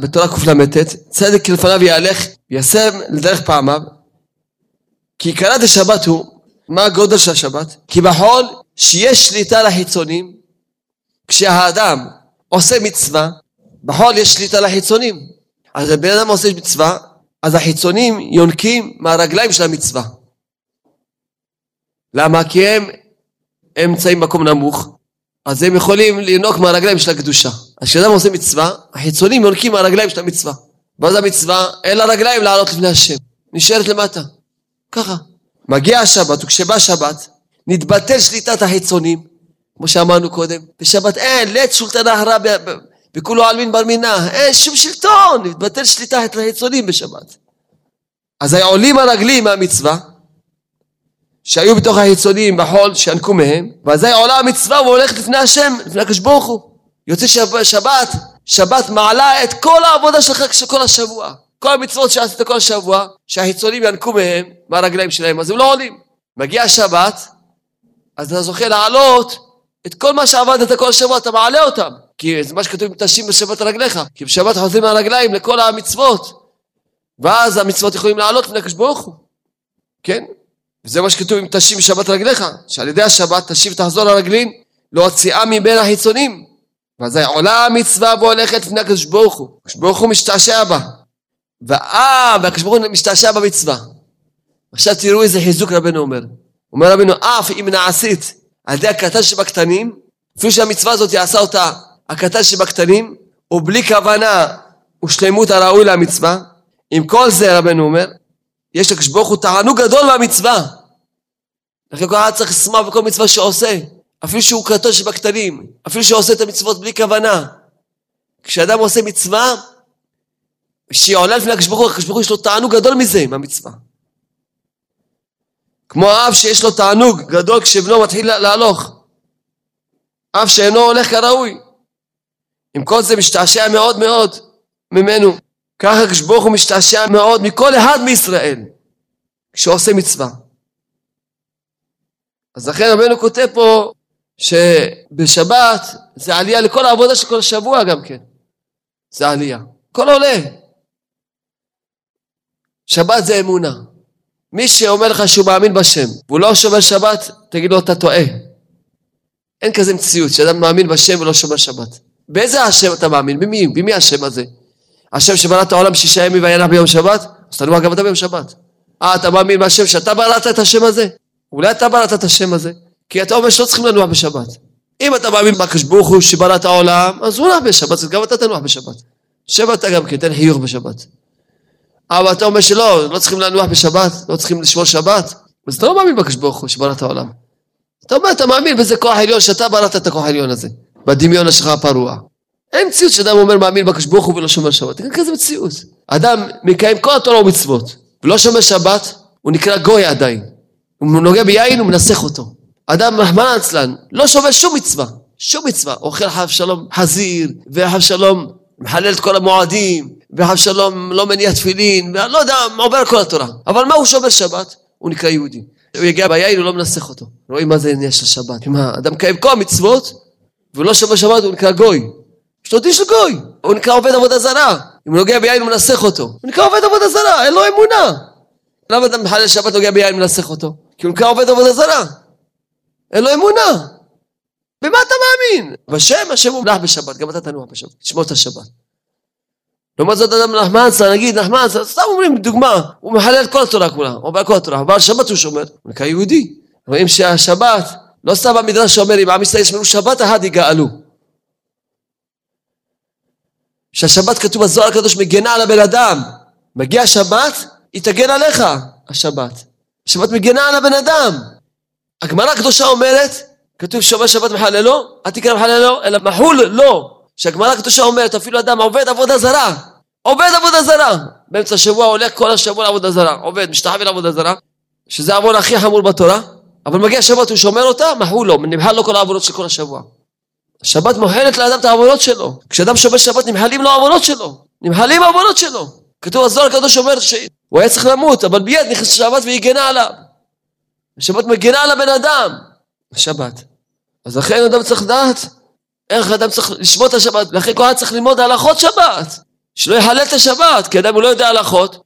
בתורה קל"ט, צדק לפניו יהלך, יסם לדרך פעמיו, כי עיקרה דשבת הוא, מה הגודל של השבת? כי בחול שיש שליטה לחיצונים, כשהאדם עושה מצווה, בחול יש שליטה לחיצונים. אז הבן אדם עושה מצווה, אז החיצונים יונקים מהרגליים של המצווה. למה? כי הם, נמצאים במקום נמוך, אז הם יכולים לינוק מהרגליים של הקדושה. אז כשאדם עושה מצווה, החיצונים יונקים מהרגליים של המצווה. ואז המצווה, אין לה רגליים לעלות לפני השם, נשארת למטה. ככה. מגיע השבת, וכשבא שבת, נתבטל שליטת החיצונים, כמו שאמרנו קודם. בשבת אין, לית שולטנה הרע וכולו עלמין בר מינה, אין שום שלטון, נתבטל שליטה את החיצונים בשבת. אז עולים הרגלים מהמצווה, שהיו בתוך החיצונים בחול, שינקו מהם, ואזי עולה המצווה והולכת לפני השם, לפני הקדוש ברוך הוא. יוצא שבת, שבת מעלה את כל העבודה שלך של כל השבוע. כל המצוות שעשית כל השבוע, שהחיצונים ינקו מהם, מהרגליים שלהם, אז הם לא עולים. מגיע השבת, אז אתה זוכה לעלות את כל מה שעבדת כל השבוע, אתה מעלה אותם. כי זה מה שכתוב, תשים בשבת רגליך. כי בשבת חוזרים מהרגליים לכל המצוות. ואז המצוות יכולים לעלות לפני הקדוש ברוך הוא. כן? וזה מה שכתוב, אם תשים בשבת רגליך, שעל ידי השבת תשיב ותחזור לרגלים, להוציאה מבין החיצונים. ואז עולה המצווה והולכת לפני הקדוש ברוך הוא. הקדוש ברוך הוא משתעשע בה. ואה, והקדוש ברוך הוא משתעשע במצווה. עכשיו תראו איזה חיזוק רבנו אומר. אומר רבנו, אף אם נעשית על ידי הקטן שבקטנים, אפילו שהמצווה הזאת יעשה אותה הקטן שבקטנים, ובלי כוונה ושלמות הראוי למצווה, עם כל זה רבנו אומר, יש לקדוש ברוך הוא תענוג גדול מהמצווה. לכן כל אחד צריך לשמוח בכל מצווה שעושה, אפילו שהוא קטן שבקטנים, אפילו שהוא עושה את המצוות בלי כוונה. כשאדם עושה מצווה, שהיא עולה לפני הקדוש ברוך הוא, הקדוש ברוך הוא יש לו תענוג גדול מזה, מהמצווה. כמו אב שיש לו תענוג גדול כשבנו מתחיל להלוך. אב שאינו הולך כראוי. עם כל זה משתעשע מאוד מאוד ממנו. ככה הקדוש הוא משתעשע מאוד מכל אחד מישראל כשעושה מצווה. אז לכן רבנו כותב פה שבשבת זה עלייה לכל העבודה של כל השבוע גם כן. זה עלייה. הכל עולה. שבת זה אמונה. מי שאומר לך שהוא מאמין בשם והוא לא שומר שבת, תגיד לו אתה טועה. אין כזה מציאות שאדם מאמין בשם ולא שומר שבת. באיזה השם אתה מאמין? במי? במי השם הזה? השם שברא את העולם שישה ימים וינח ביום שבת? אז תנוח גם אתה ביום שבת. אה, אתה מאמין בהשם שאתה בראת את השם הזה? אולי אתה בראת את השם הזה? כי אתה אומר שלא צריכים לנוח בשבת. אם אתה מאמין בקדוש ברוך הוא שברא את העולם, אז הוא נח בשבת, אז גם אתה תנוח בשבת. שב אתה גם כן, תן חיוך בשבת. אבל אתה אומר שלא, לא צריכים לנוח בשבת, לא צריכים לשמור שבת, אז אתה לא מאמין בקדוש ברוך הוא שברא את העולם. אתה אומר, אתה מאמין בזה כוח עליון, שאתה בראת את הכוח העליון הזה, בדמיון שלך הפרוע. אין מציאות שאדם אומר מאמין בקדוש ברוך הוא ולא שומר שבת, אין כזה מציאות. אדם מקיים כל התורה ומצוות, ולא שומר שבת, הוא נקרא גוי עדיין. הוא נוגע ביין, הוא מנסח אותו. אדם רחמנא אצלן, לא שומר שום מצווה, שום מצווה, אוכל חב שלום חזיר, וחב שלום מחלל את כל המועדים, וחב שלום לא מניח תפילין, ולא יודע, עובר כל התורה. אבל מה הוא שומר שבת? הוא נקרא יהודי. הוא יגיע ביין, הוא לא מנסח אותו. רואים מה זה עניין של שבת. אם האדם מקיים כל המצוות, ולא שומר שבת, הוא נקרא גוי. יש לו דין של גוי. הוא נקרא עובד עבודה זרה. אם הוא נוגע ביין, הוא מנסח אותו. הוא נקרא עובד עבודה זרה, אין לו אמונה. למה אתה מחלל שבת נוגע ביין ומנסח אותו? כי הוא נקרא עובד עבודה זרה. אין לו אמונה. במה אתה מאמין? בשם, השם הוא מונח בשבת, גם אתה תנוח בשבת, תשמור את השבת. לעומת זאת אדם נחמנסה, נגיד נחמנסה, סתם אומרים דוגמה, הוא מחלל את כל התורה כולה, הוא עובר כל התורה, אבל שבת הוא שומר, הוא נקרא יהודי. רואים שהשבת, לא סתם המדרש אומר, אם עם ישראל ישמרו שבת אחת יגאלו. שהשבת כתוב בזוהר הקדוש מגנה על הבן אדם. מגיע שבת, היא תגן עליך, השבת. השבת מגנה על הבן אדם. הגמרא הקדושה אומרת, כתוב שומר שבת מחללו, אל תקרא מחללו, אלא מחול לא. שהגמרא הקדושה אומרת, אפילו אדם עובד עבודה זרה, עובד עבודה זרה. באמצע השבוע הולך כל השבוע לעבודה זרה, עובד, משתחווה לעבודה זרה, שזה העוון הכי חמור בתורה, אבל מגיע שבת הוא שומר אותה, מחול לו, נמחל לו כל העבודות של כל השבוע. השבת מוחלת לאדם את העוונות שלו. כשאדם שומר שבת נמחלים לו העוונות שלו. נמחלים העוונות שלו. כתוב הזוהר הקדוש אומר שהוא היה צריך למות, אבל מיד נכנס שבת והיא גנה עליו. השבת מגנה על הבן אדם. השבת. אז לכן אדם צריך לדעת איך אדם צריך לשמור את השבת. לכן כל אחד צריך ללמוד הלכות שבת. שלא יחלל את השבת, כי אדם הוא לא יודע הלכות.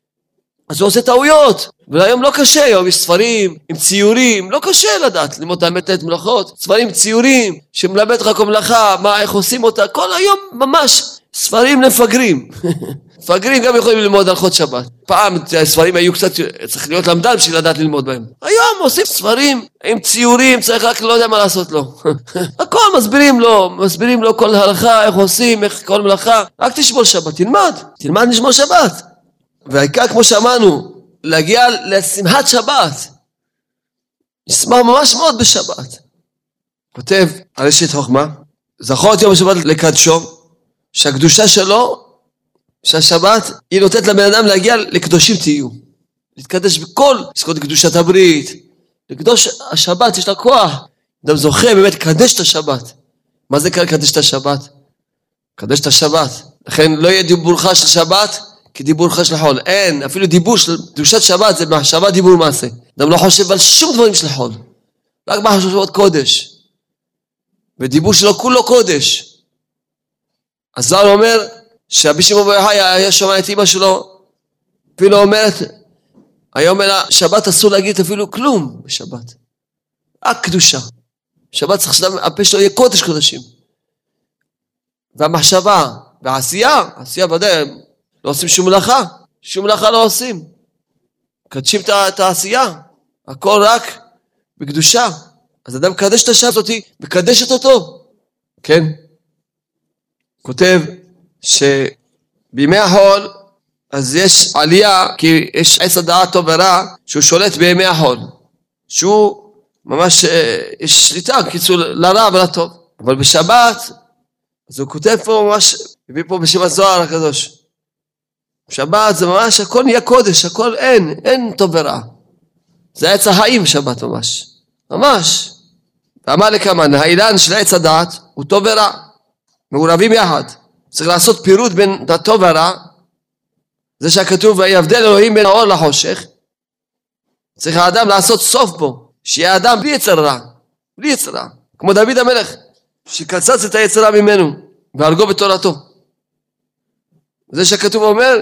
אז הוא עושה טעויות, והיום לא קשה, היום יש ספרים עם ציורים, לא קשה לדעת ללמוד את האמת את מלאכות, ספרים עם ציורים שמלמד לך כל מלאכה, מה, איך עושים אותה, כל היום ממש ספרים למפגרים. מפגרים גם יכולים ללמוד הלכות שבת. פעם הספרים היו קצת, צריך להיות למדן בשביל לדעת ללמוד בהם. היום עושים ספרים עם ציורים, צריך רק לא יודע מה לעשות לו. הכל מסבירים לו, מסבירים לו כל הלכה, איך עושים, איך כל מלאכה. רק תשמור שבת, תלמד, תלמד לשמור שבת. והעיקר כמו שאמרנו, להגיע לשמחת שבת. נשמח ממש מאוד בשבת. כותב על אשת חוכמה, זכור את יום השבת לקדשו, שהקדושה שלו, שהשבת, היא נותנת לבן אדם להגיע לקדושים תהיו. להתקדש בכל, לזכות קדושת הברית, לקדוש השבת, יש לה כוח. אדם זוכה באמת לקדש את השבת. מה זה לקדש את השבת? לקדש את השבת. לכן לא יהיה דיבורך של שבת, כדיבור חש לחול. אין, אפילו דיבור של קדושת שבת זה מחשבה דיבור מעשה. אדם לא חושב על שום דברים של חול. רק מחשבות קודש. ודיבור שלו כולו קודש. אז זר אומר שרבי שמעון בר יוחאי היה שומע את אמא שלו, אפילו אומרת, אומר לה, שבת אסור להגיד אפילו כלום בשבת. רק קדושה. שבת צריך שהפה שלו יהיה קודש קודשים. והמחשבה והעשייה, עשייה ודאי לא עושים שום מלאכה, שום מלאכה לא עושים. מקדשים את העשייה, הכל רק בקדושה. אז אדם מקדש את השעה הזאתי, מקדשת אותו. כן? כותב שבימי החול אז יש עלייה, כי יש עץ הדעת טוב ורע, שהוא שולט בימי החול. שהוא ממש, אה, יש שליטה, קיצור, לרע ולטוב. אבל בשבת, אז הוא כותב פה ממש, הביא פה בשם הזוהר הקדוש. שבת זה ממש, הכל נהיה קודש, הכל אין, אין טוב ורע. זה עץ החיים שבת ממש, ממש. ואמר לקמן, האילן של עץ הדעת הוא טוב ורע, מעורבים יחד. צריך לעשות פירוט בין הטוב והרע. זה שהכתוב ויבדל אלוהים בין האור לחושך. צריך האדם לעשות סוף בו, שיהיה אדם בלי יצר רע, בלי יצר רע, כמו דוד המלך, שקצץ את היצר רע ממנו והרגו בתורתו. זה שהכתוב אומר,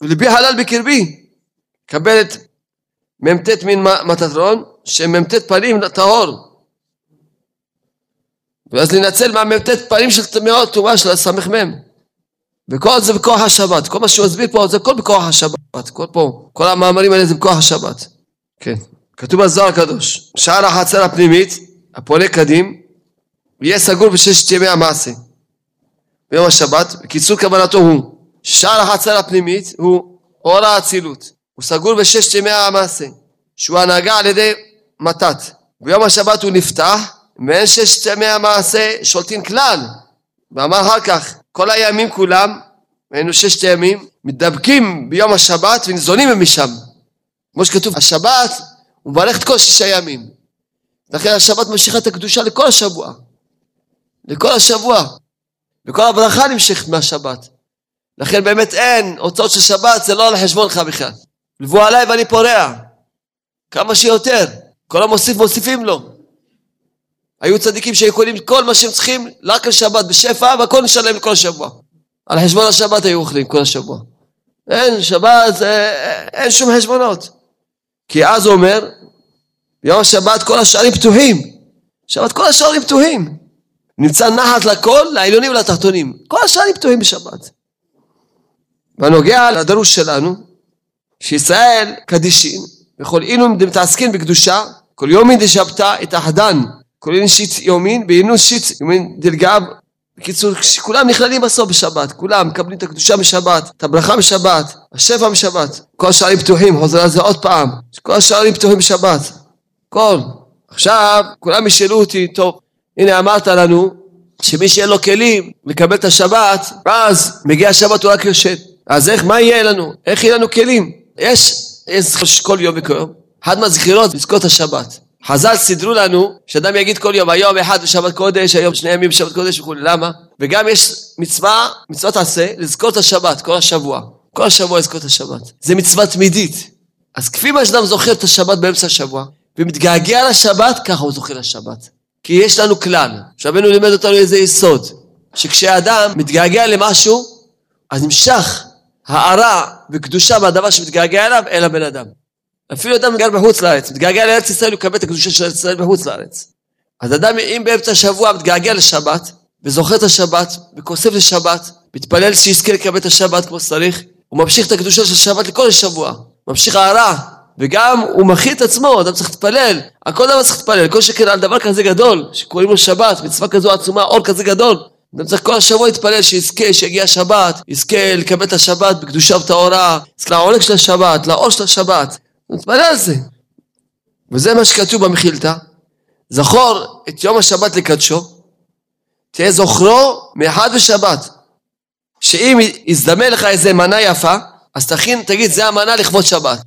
וליבי חלל בקרבי, קבל את מ"ט מין מטטרון, שמ"ט פנים טהור. ואז לנצל מהמ"ט פנים של טמאות טומאה של הסמ"ם. וכל זה בכוח השבת. כל מה שהוא מסביר פה זה הכל בכוח השבת. כל פה, כל המאמרים האלה זה בכוח השבת. כן. כתוב בזוהר הקדוש, שער החצר הפנימית, הפונה קדים, יהיה סגור בששת ימי המעשה. ביום השבת, בקיצור כוונתו הוא שער החצר הפנימית הוא אור האצילות. הוא סגור בששת ימי המעשה, שהוא הנהגה על ידי מתת. ביום השבת הוא נפתח, ואין ששת ימי המעשה שולטים כלל. ואמר אחר כך, כל הימים כולם, היינו ששת ימים, מתדבקים ביום השבת וניזונים משם. כמו שכתוב, השבת הוא מברך את כל שישה ימים. לכן השבת ממשיכה את הקדושה לכל השבוע. לכל השבוע. וכל הברכה נמשכת מהשבת. לכן באמת אין, הוצאות של שבת זה לא על חשבונך בכלל. לבוא עליי ואני פורע. כמה שיותר. כל המוסיף מוסיפים לו. היו צדיקים שיכולים כל מה שהם צריכים רק לשבת בשפע והכל נשלם לכל השבוע. על חשבון השבת היו אוכלים כל השבוע. אין, שבת, אין שום חשבונות. כי אז הוא אומר, ביום השבת כל השערים פתוחים. שבת כל השערים פתוחים. נמצא נחת לכל, לעליונים ולתחתונים. כל השערים פתוחים בשבת. בנוגע לדרוש שלנו, שישראל קדישין, וכל אילו מתעסקים בקדושה, כל דשבתא את אילו שיט יומין, באינוס שיט יומין דלגב. בקיצור, כולם נכללים בסוף בשבת, כולם מקבלים את הקדושה משבת, את הברכה משבת, השפע משבת. כל השערים פתוחים, חוזר על זה עוד פעם, כל השערים פתוחים בשבת. כל. עכשיו, כולם ישאלו אותי, טוב, הנה אמרת לנו, שמי שאין לו כלים מקבל את השבת, אז מגיע השבת הוא רק יושן. אז איך, מה יהיה לנו? איך יהיה לנו כלים? יש, יש כל יום וכל אחת מהזכירות לזכור את השבת. חז"ל סידרו לנו שאדם יגיד כל יום, היום אחד בשבת קודש, היום שני ימים בשבת קודש וכולי, למה? וגם יש מצווה, מצוות עשה, לזכור את השבת כל השבוע. כל השבוע לזכור את השבת. זה מצווה תמידית. אז כפי מה שאדם זוכר את השבת באמצע השבוע, ומתגעגע לשבת, ככה הוא זוכר לשבת. כי יש לנו כלל, שרבנו לימד אותנו איזה יסוד, שכשאדם מתגעגע למשהו, אז נמשך הארה וקדושה מהדבר שמתגעגע אליו אל הבן אדם. אפילו אדם גר בחוץ לארץ, מתגעגע לארץ ישראל, הוא מקבל את הקדושה של ארץ ישראל בחוץ לארץ. אז אדם, אם באמצע השבוע מתגעגע לשבת, וזוכר את השבת, וכוסף לשבת, מתפלל שיזכה לקבל את השבת כמו שצריך, הוא ממשיך את הקדושה של שבת לכל השבוע. ממשיך הארה, וגם הוא מכין את עצמו, אדם צריך להתפלל, על כל דבר צריך להתפלל, כל שכן על דבר כזה גדול, שקוראים לו שבת, מצווה כזו עצומה, אור כזה גדול. אדם צריך כל השבוע להתפלל שיזכה, שיגיע שבת, יזכה לקבל את השבת בקדושה וטהורה, יזכה לעונג של השבת, לאור של השבת. נתפלל על זה. וזה מה שכתוב במחילתא, זכור את יום השבת לקדשו, תהיה זוכרו מאחד בשבת. שאם יזדמן לך איזה מנה יפה, אז תכין, תגיד, זה המנה לכבוד שבת.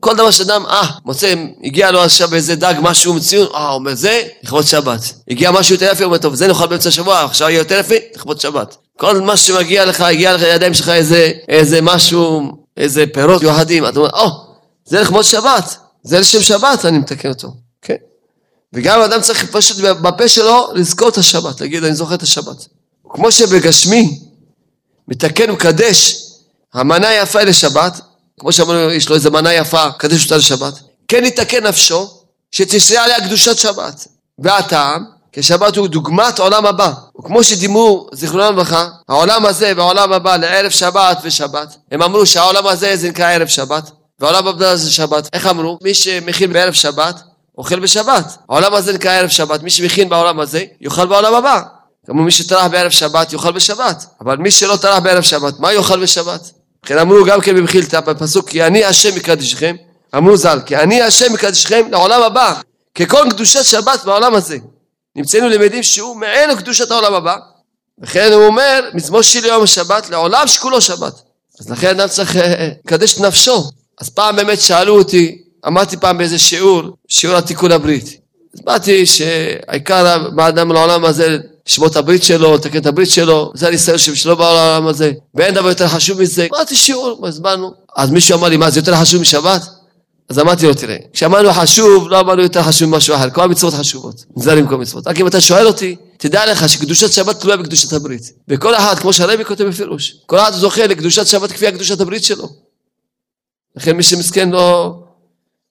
כל דבר שאדם, אה, מוצא, הגיע לו עכשיו איזה דג, משהו מציון, אה, אומר, זה לכבוד שבת. הגיע משהו יותר יפה, אומר, טוב, זה נאכל באמצע השבוע, עכשיו יהיה יותר יפה, לכבוד שבת. כל מה שמגיע לך, הגיע לך לידיים שלך איזה, איזה משהו, איזה פירות יוחדים, אתה אומר, או, זה לכבוד שבת, זה לשם שבת, אני מתקן אותו, כן? וגם אדם צריך פשוט בפה שלו לזכור את השבת, להגיד, אני זוכר את השבת. כמו שבגשמי, מתקן ומקדש המנה יפה לשבת, כמו שאמרנו, יש לו איזה מנה יפה, קדש אותה לשבת, כן יתקן נפשו, שתשרה עליה קדושת שבת. והטעם, כי שבת הוא דוגמת עולם הבא. וכמו שדימו, זיכרונם לברכה, העולם הזה והעולם הבא לערב שבת ושבת, הם אמרו שהעולם הזה זה נקרא ערב שבת, והעולם הבא זה שבת. איך אמרו? מי שמכין בערב שבת, אוכל בשבת. העולם הזה נקרא ערב שבת, מי שמכין בעולם הזה, יאכל בעולם הבא. כמו מי שטרח בערב שבת, יאכל בשבת. אבל מי שלא טרח בערב שבת, מה יאכל בשבת? לכן אמרו גם כן במחילתא בפסוק כי אני השם מקדישכם אמרו ז"ל כי אני השם מקדישכם לעולם הבא ככל קדושת שבת בעולם הזה נמצאנו למדים שהוא מעין קדושת העולם הבא וכן הוא אומר מזמור שלי יום השבת לעולם שכולו שבת אז לכן אדם צריך אה, אה, לקדש את נפשו אז פעם באמת שאלו אותי אמרתי פעם באיזה שיעור שיעור התיקון הברית אז באתי שהעיקר באדם לעולם הזה לשמור את הברית שלו, לתקן את הברית שלו, זה הניסיון שלו בעולם הזה, ואין דבר יותר חשוב מזה. אמרתי שיעור, הסברנו. אז מישהו אמר לי, מה זה יותר חשוב משבת? אז אמרתי לו, תראה, כשאמרנו חשוב, לא אמרנו יותר חשוב ממשהו אחר, כל המצוות חשובות, נזהרים כל מצוות. רק אם אתה שואל אותי, תדע לך שקדושת שבת תלויה בקדושת הברית. וכל אחד, כמו שהרבי כותב בפירוש, כל אחד זוכה לקדושת שבת כפי קדושת הברית שלו. לכן מי שמסכן לא...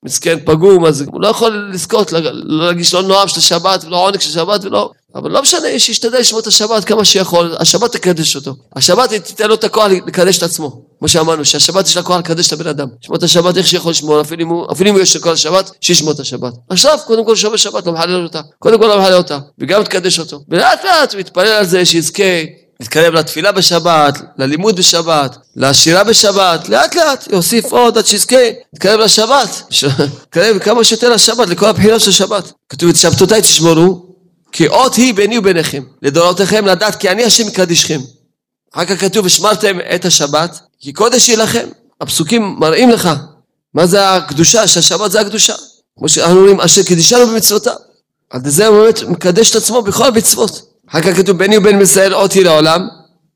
מסכן פגום, אז הוא לא יכול לזכות, לא להגיש לא נועם של השבת ולא עונג של שבת ולא... אבל לא משנה, שישתדל לשמור את השבת כמה שיכול, השבת תקדש אותו. השבת תיתן לו את הכוח לקדש את עצמו. כמו שאמרנו, שהשבת יש לה כוח לקדש את הבן אדם. לשמור את השבת איך שיכול לשמור, אפילו אם הוא, אפילו הוא יש לו כל השבת, שישמור את השבת. עכשיו, קודם כל שומר שבת, לא מחלל אותה. קודם כל לא מחלל אותה, וגם תקדש אותו. ולאט לאט הוא יתפלל על זה שיזכה להתקרב לתפילה בשבת, ללימוד בשבת, לשירה בשבת, לאט לאט יוסיף עוד עד שיזכה, יתקרב לשבת, יתקרב כמה שיותר לשבת, לכל הבחינות של שבת. כתוב את שבתותיי תשמורו, כי אות היא ביני וביניכם, לדורותיכם לדעת כי אני השם מקדישכם. אחר כך כתוב ושמרתם את השבת, כי קודש היא לכם. הפסוקים מראים לך מה זה הקדושה, שהשבת זה הקדושה. כמו שאנחנו אומרים, אשר קדישנו במצוותיו. על זה הוא באמת מקדש את עצמו בכל המצוות. אחר כך כתוב בני ובן מסייר אות היא לעולם,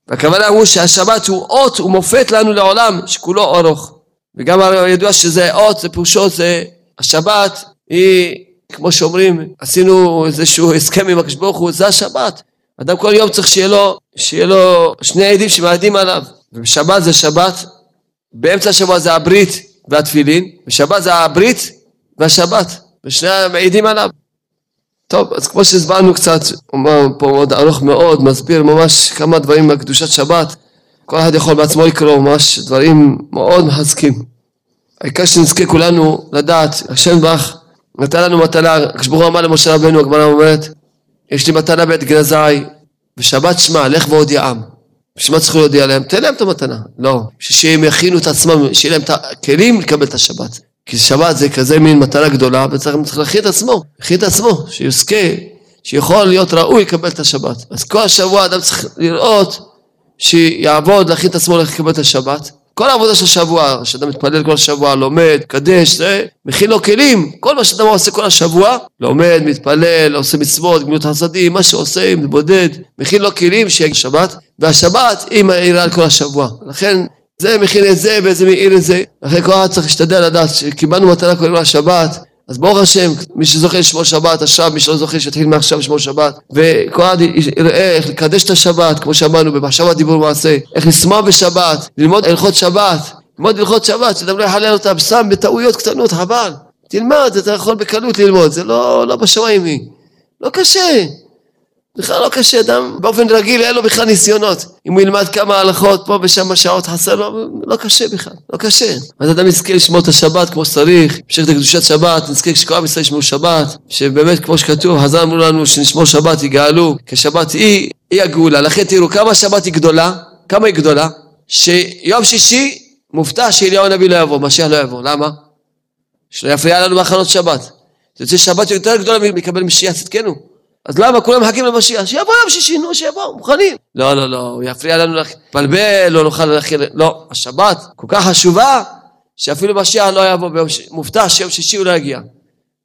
והכוונה הוא שהשבת הוא אות ומופת לנו לעולם שכולו ארוך. וגם ידוע שזה אות, זה פירושו, זה השבת היא, כמו שאומרים, עשינו איזשהו הסכם עם הקדוש ברוך הוא, זה השבת. אדם כל יום צריך שיהיה לו, שיהיה לו שני עדים שמעדים עליו. ובשבת זה שבת, באמצע השבוע זה הברית והתפילין, בשבת זה הברית והשבת, ושני המעידים עליו. טוב, אז כמו שהסברנו קצת, אומר פה מאוד ארוך מאוד, מסביר ממש כמה דברים על קדושת שבת, כל אחד יכול בעצמו לקרוא ממש דברים מאוד מחזקים. העיקר שנזכה כולנו לדעת, השם ברך נתן לנו מתנה, כשברוך אמר למשה רבנו, הגמרא אומרת, יש לי מתנה בית גנזי, בשבת שמע, לך והודיעם. בשביל מה צריך להודיע להם? תן להם את המתנה. לא, שהם יכינו את עצמם, שיהיה להם את הכלים לקבל את השבת. כי שבת זה כזה מין מתנה גדולה, וצריך להכין את עצמו, להכין את עצמו, שיזכה, שיכול להיות ראוי לקבל את השבת. אז כל השבוע אדם צריך לראות שיעבוד, להכין את עצמו לקבל את השבת. כל העבודה של השבוע, שאדם מתפלל כל השבוע, לומד, קדש, זה, מכין לו כלים, כל מה שאדם עושה כל השבוע, לומד, מתפלל, עושה מצוות, גמילות חסדים, מה שעושה, מתבודד, מכין לו כלים שיהיה שבת, והשבת היא מאירה על כל השבוע. לכן זה מכין את זה וזה מאיר את זה. לכן כל אחד צריך להשתדל לדעת שקיבלנו מתנה קודם לשבת, אז ברוך השם, מי שזוכר לשמור שבת עכשיו, מי שלא זוכר שיתחיל מעכשיו לשמור שבת, וכל אחד יראה איך לקדש את השבת, כמו שאמרנו, במחשבה דיבור מעשה, איך לשמוח בשבת, ללמוד הלכות שבת, ללמוד הלכות שבת, שאדם לא יחלל אותם סתם בטעויות קטנות, חבל. תלמד, אתה יכול בקלות ללמוד, זה לא, לא בשמיים היא. לא קשה. בכלל לא קשה, אדם באופן רגיל אין לו בכלל ניסיונות. אם הוא ילמד כמה הלכות פה ושם שעות חסר לו, לא קשה בכלל, לא קשה. אז אדם יזכה לשמור את השבת כמו שצריך, המשך את קדושת שבת, נזכה שכל עם ישראל ישמעו שבת, שבאמת כמו שכתוב, חז"ל אמרו לנו שנשמור שבת יגאלו, כי שבת היא, היא הגאולה. לכן תראו כמה שבת היא גדולה, כמה היא גדולה, שיום שישי מובטח שאליהו הנביא לא יבוא, משיח לא יבוא, למה? שלא יפריע לנו בהכנות שבת. זה יוצא שבת יותר גדולה מקבל משיח צדקנו. אז למה כולם מחכים למשיח? שיבוא יום שישי, נו שיבוא, מוכנים. לא, לא, לא, הוא יפריע לנו להתפלבל, לא נוכל להכין, לא, השבת כל כך חשובה, שאפילו משיח לא יבוא ביום שישי, מובטח שיום שישי הוא לא יגיע.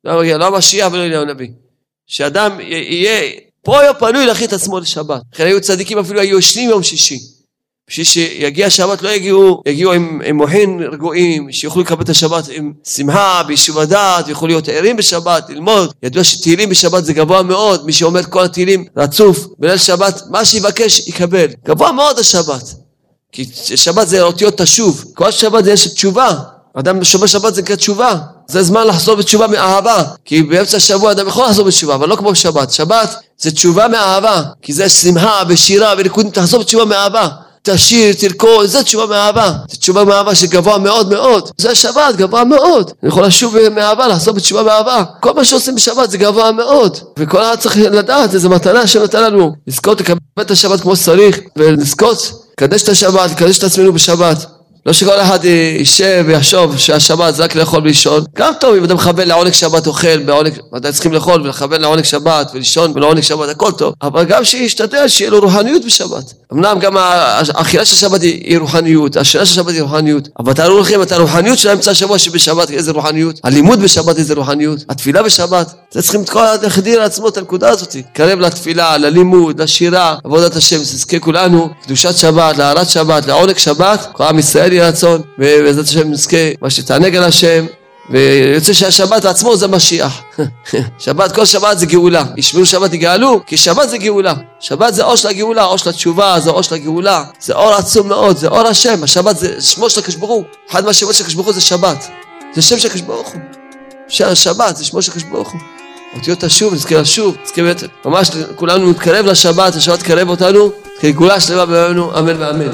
לא יגיע, לא משיח ולא אליהו הנביא. שאדם יהיה פרויו פנוי להכין את עצמו לשבת. לכן היו צדיקים אפילו היו ישנים יום שישי. בשביל שיגיע שבת לא יגיעו, יגיעו עם, עם מוחין רגועים, שיוכלו לקבל את השבת עם שמחה, ביישוב הדעת, יוכלו להיות ערים בשבת, ללמוד. ידוע שתהילים בשבת זה גבוה מאוד, מי שאומר כל התהילים רצוף בליל שבת, מה שיבקש יקבל. גבוה מאוד השבת. כי שבת זה אותיות תשוב, כל שבת זה יש תשובה. אדם שומר שבת זה נקרא תשובה. זה זמן לחזור בתשובה מאהבה. כי באמצע השבוע אדם יכול לחזור בתשובה, אבל לא כמו שבת. שבת זה תשובה מאהבה. כי זה שמחה ושירה וריקודים, תחזור בתשובה מאהבה. תשיר, תרקוד, זה תשובה מאהבה. זה תשובה מאהבה שגבוה מאוד מאוד. זה שבת, גבוה מאוד. אני יכול לשוב מאהבה, לעשות בתשובה מאהבה. כל מה שעושים בשבת זה גבוה מאוד. וכל אחד צריך לדעת איזה מתנה שנותן לנו. לזכות לקבל את השבת כמו שצריך, ולזכות, לקדש את השבת, לקדש את עצמנו בשבת. לא שכל אחד יישב ויחשוב שהשבת זה רק לאכול ולישון. גם טוב אם אתה מכוון לעונג שבת אוכל, בעונג, ודאי צריכים לאכול ולכוון לעונג שבת ולישון ולעונג שבת, הכל טוב. אבל גם שישתדל שיהיה לו רוחניות בשבת. אמנם גם האכילה של שבת היא רוחניות, השינה של שבת היא רוחניות. אבל תארו לכם את הרוחניות של האמצע השבוע שבשבת איזה רוחניות. הלימוד בשבת איזה רוחניות. התפילה בשבת. זה צריכים את כל להחדיר לעצמו את הנקודה הזאת. קרב לתפילה, ללימוד, לשירה, עבודת השם. תזכה כולנו, קדושת שבת, להערת שבת, לעונג שבת. כל עם ישראל יהיה רצון, ובעזרת השם נזכה מה שתענג על השם, ויוצא שהשבת עצמו זה משיח. שבת, כל שבת זה גאולה. ישמעו שבת יגאלו, כי שבת זה גאולה. שבת זה אור של הגאולה, אור של התשובה, זה אור של הגאולה. זה אור עצום מאוד, זה אור השם. השבת זה שמו של הקדוש ברוך הוא. אחד מהשמות של הקדוש ברוך הוא זה שבת. זה שם של הקדוש ברוך הוא. שבת זה שמו של הקדוש ברוך הוא. אותיות השוב, נזכה לשוב, נזכה באמת, ממש כולנו נתקרב לשבת, השבת תקרב אותנו, כגאולה שלמה בימינו, אמן ואמן.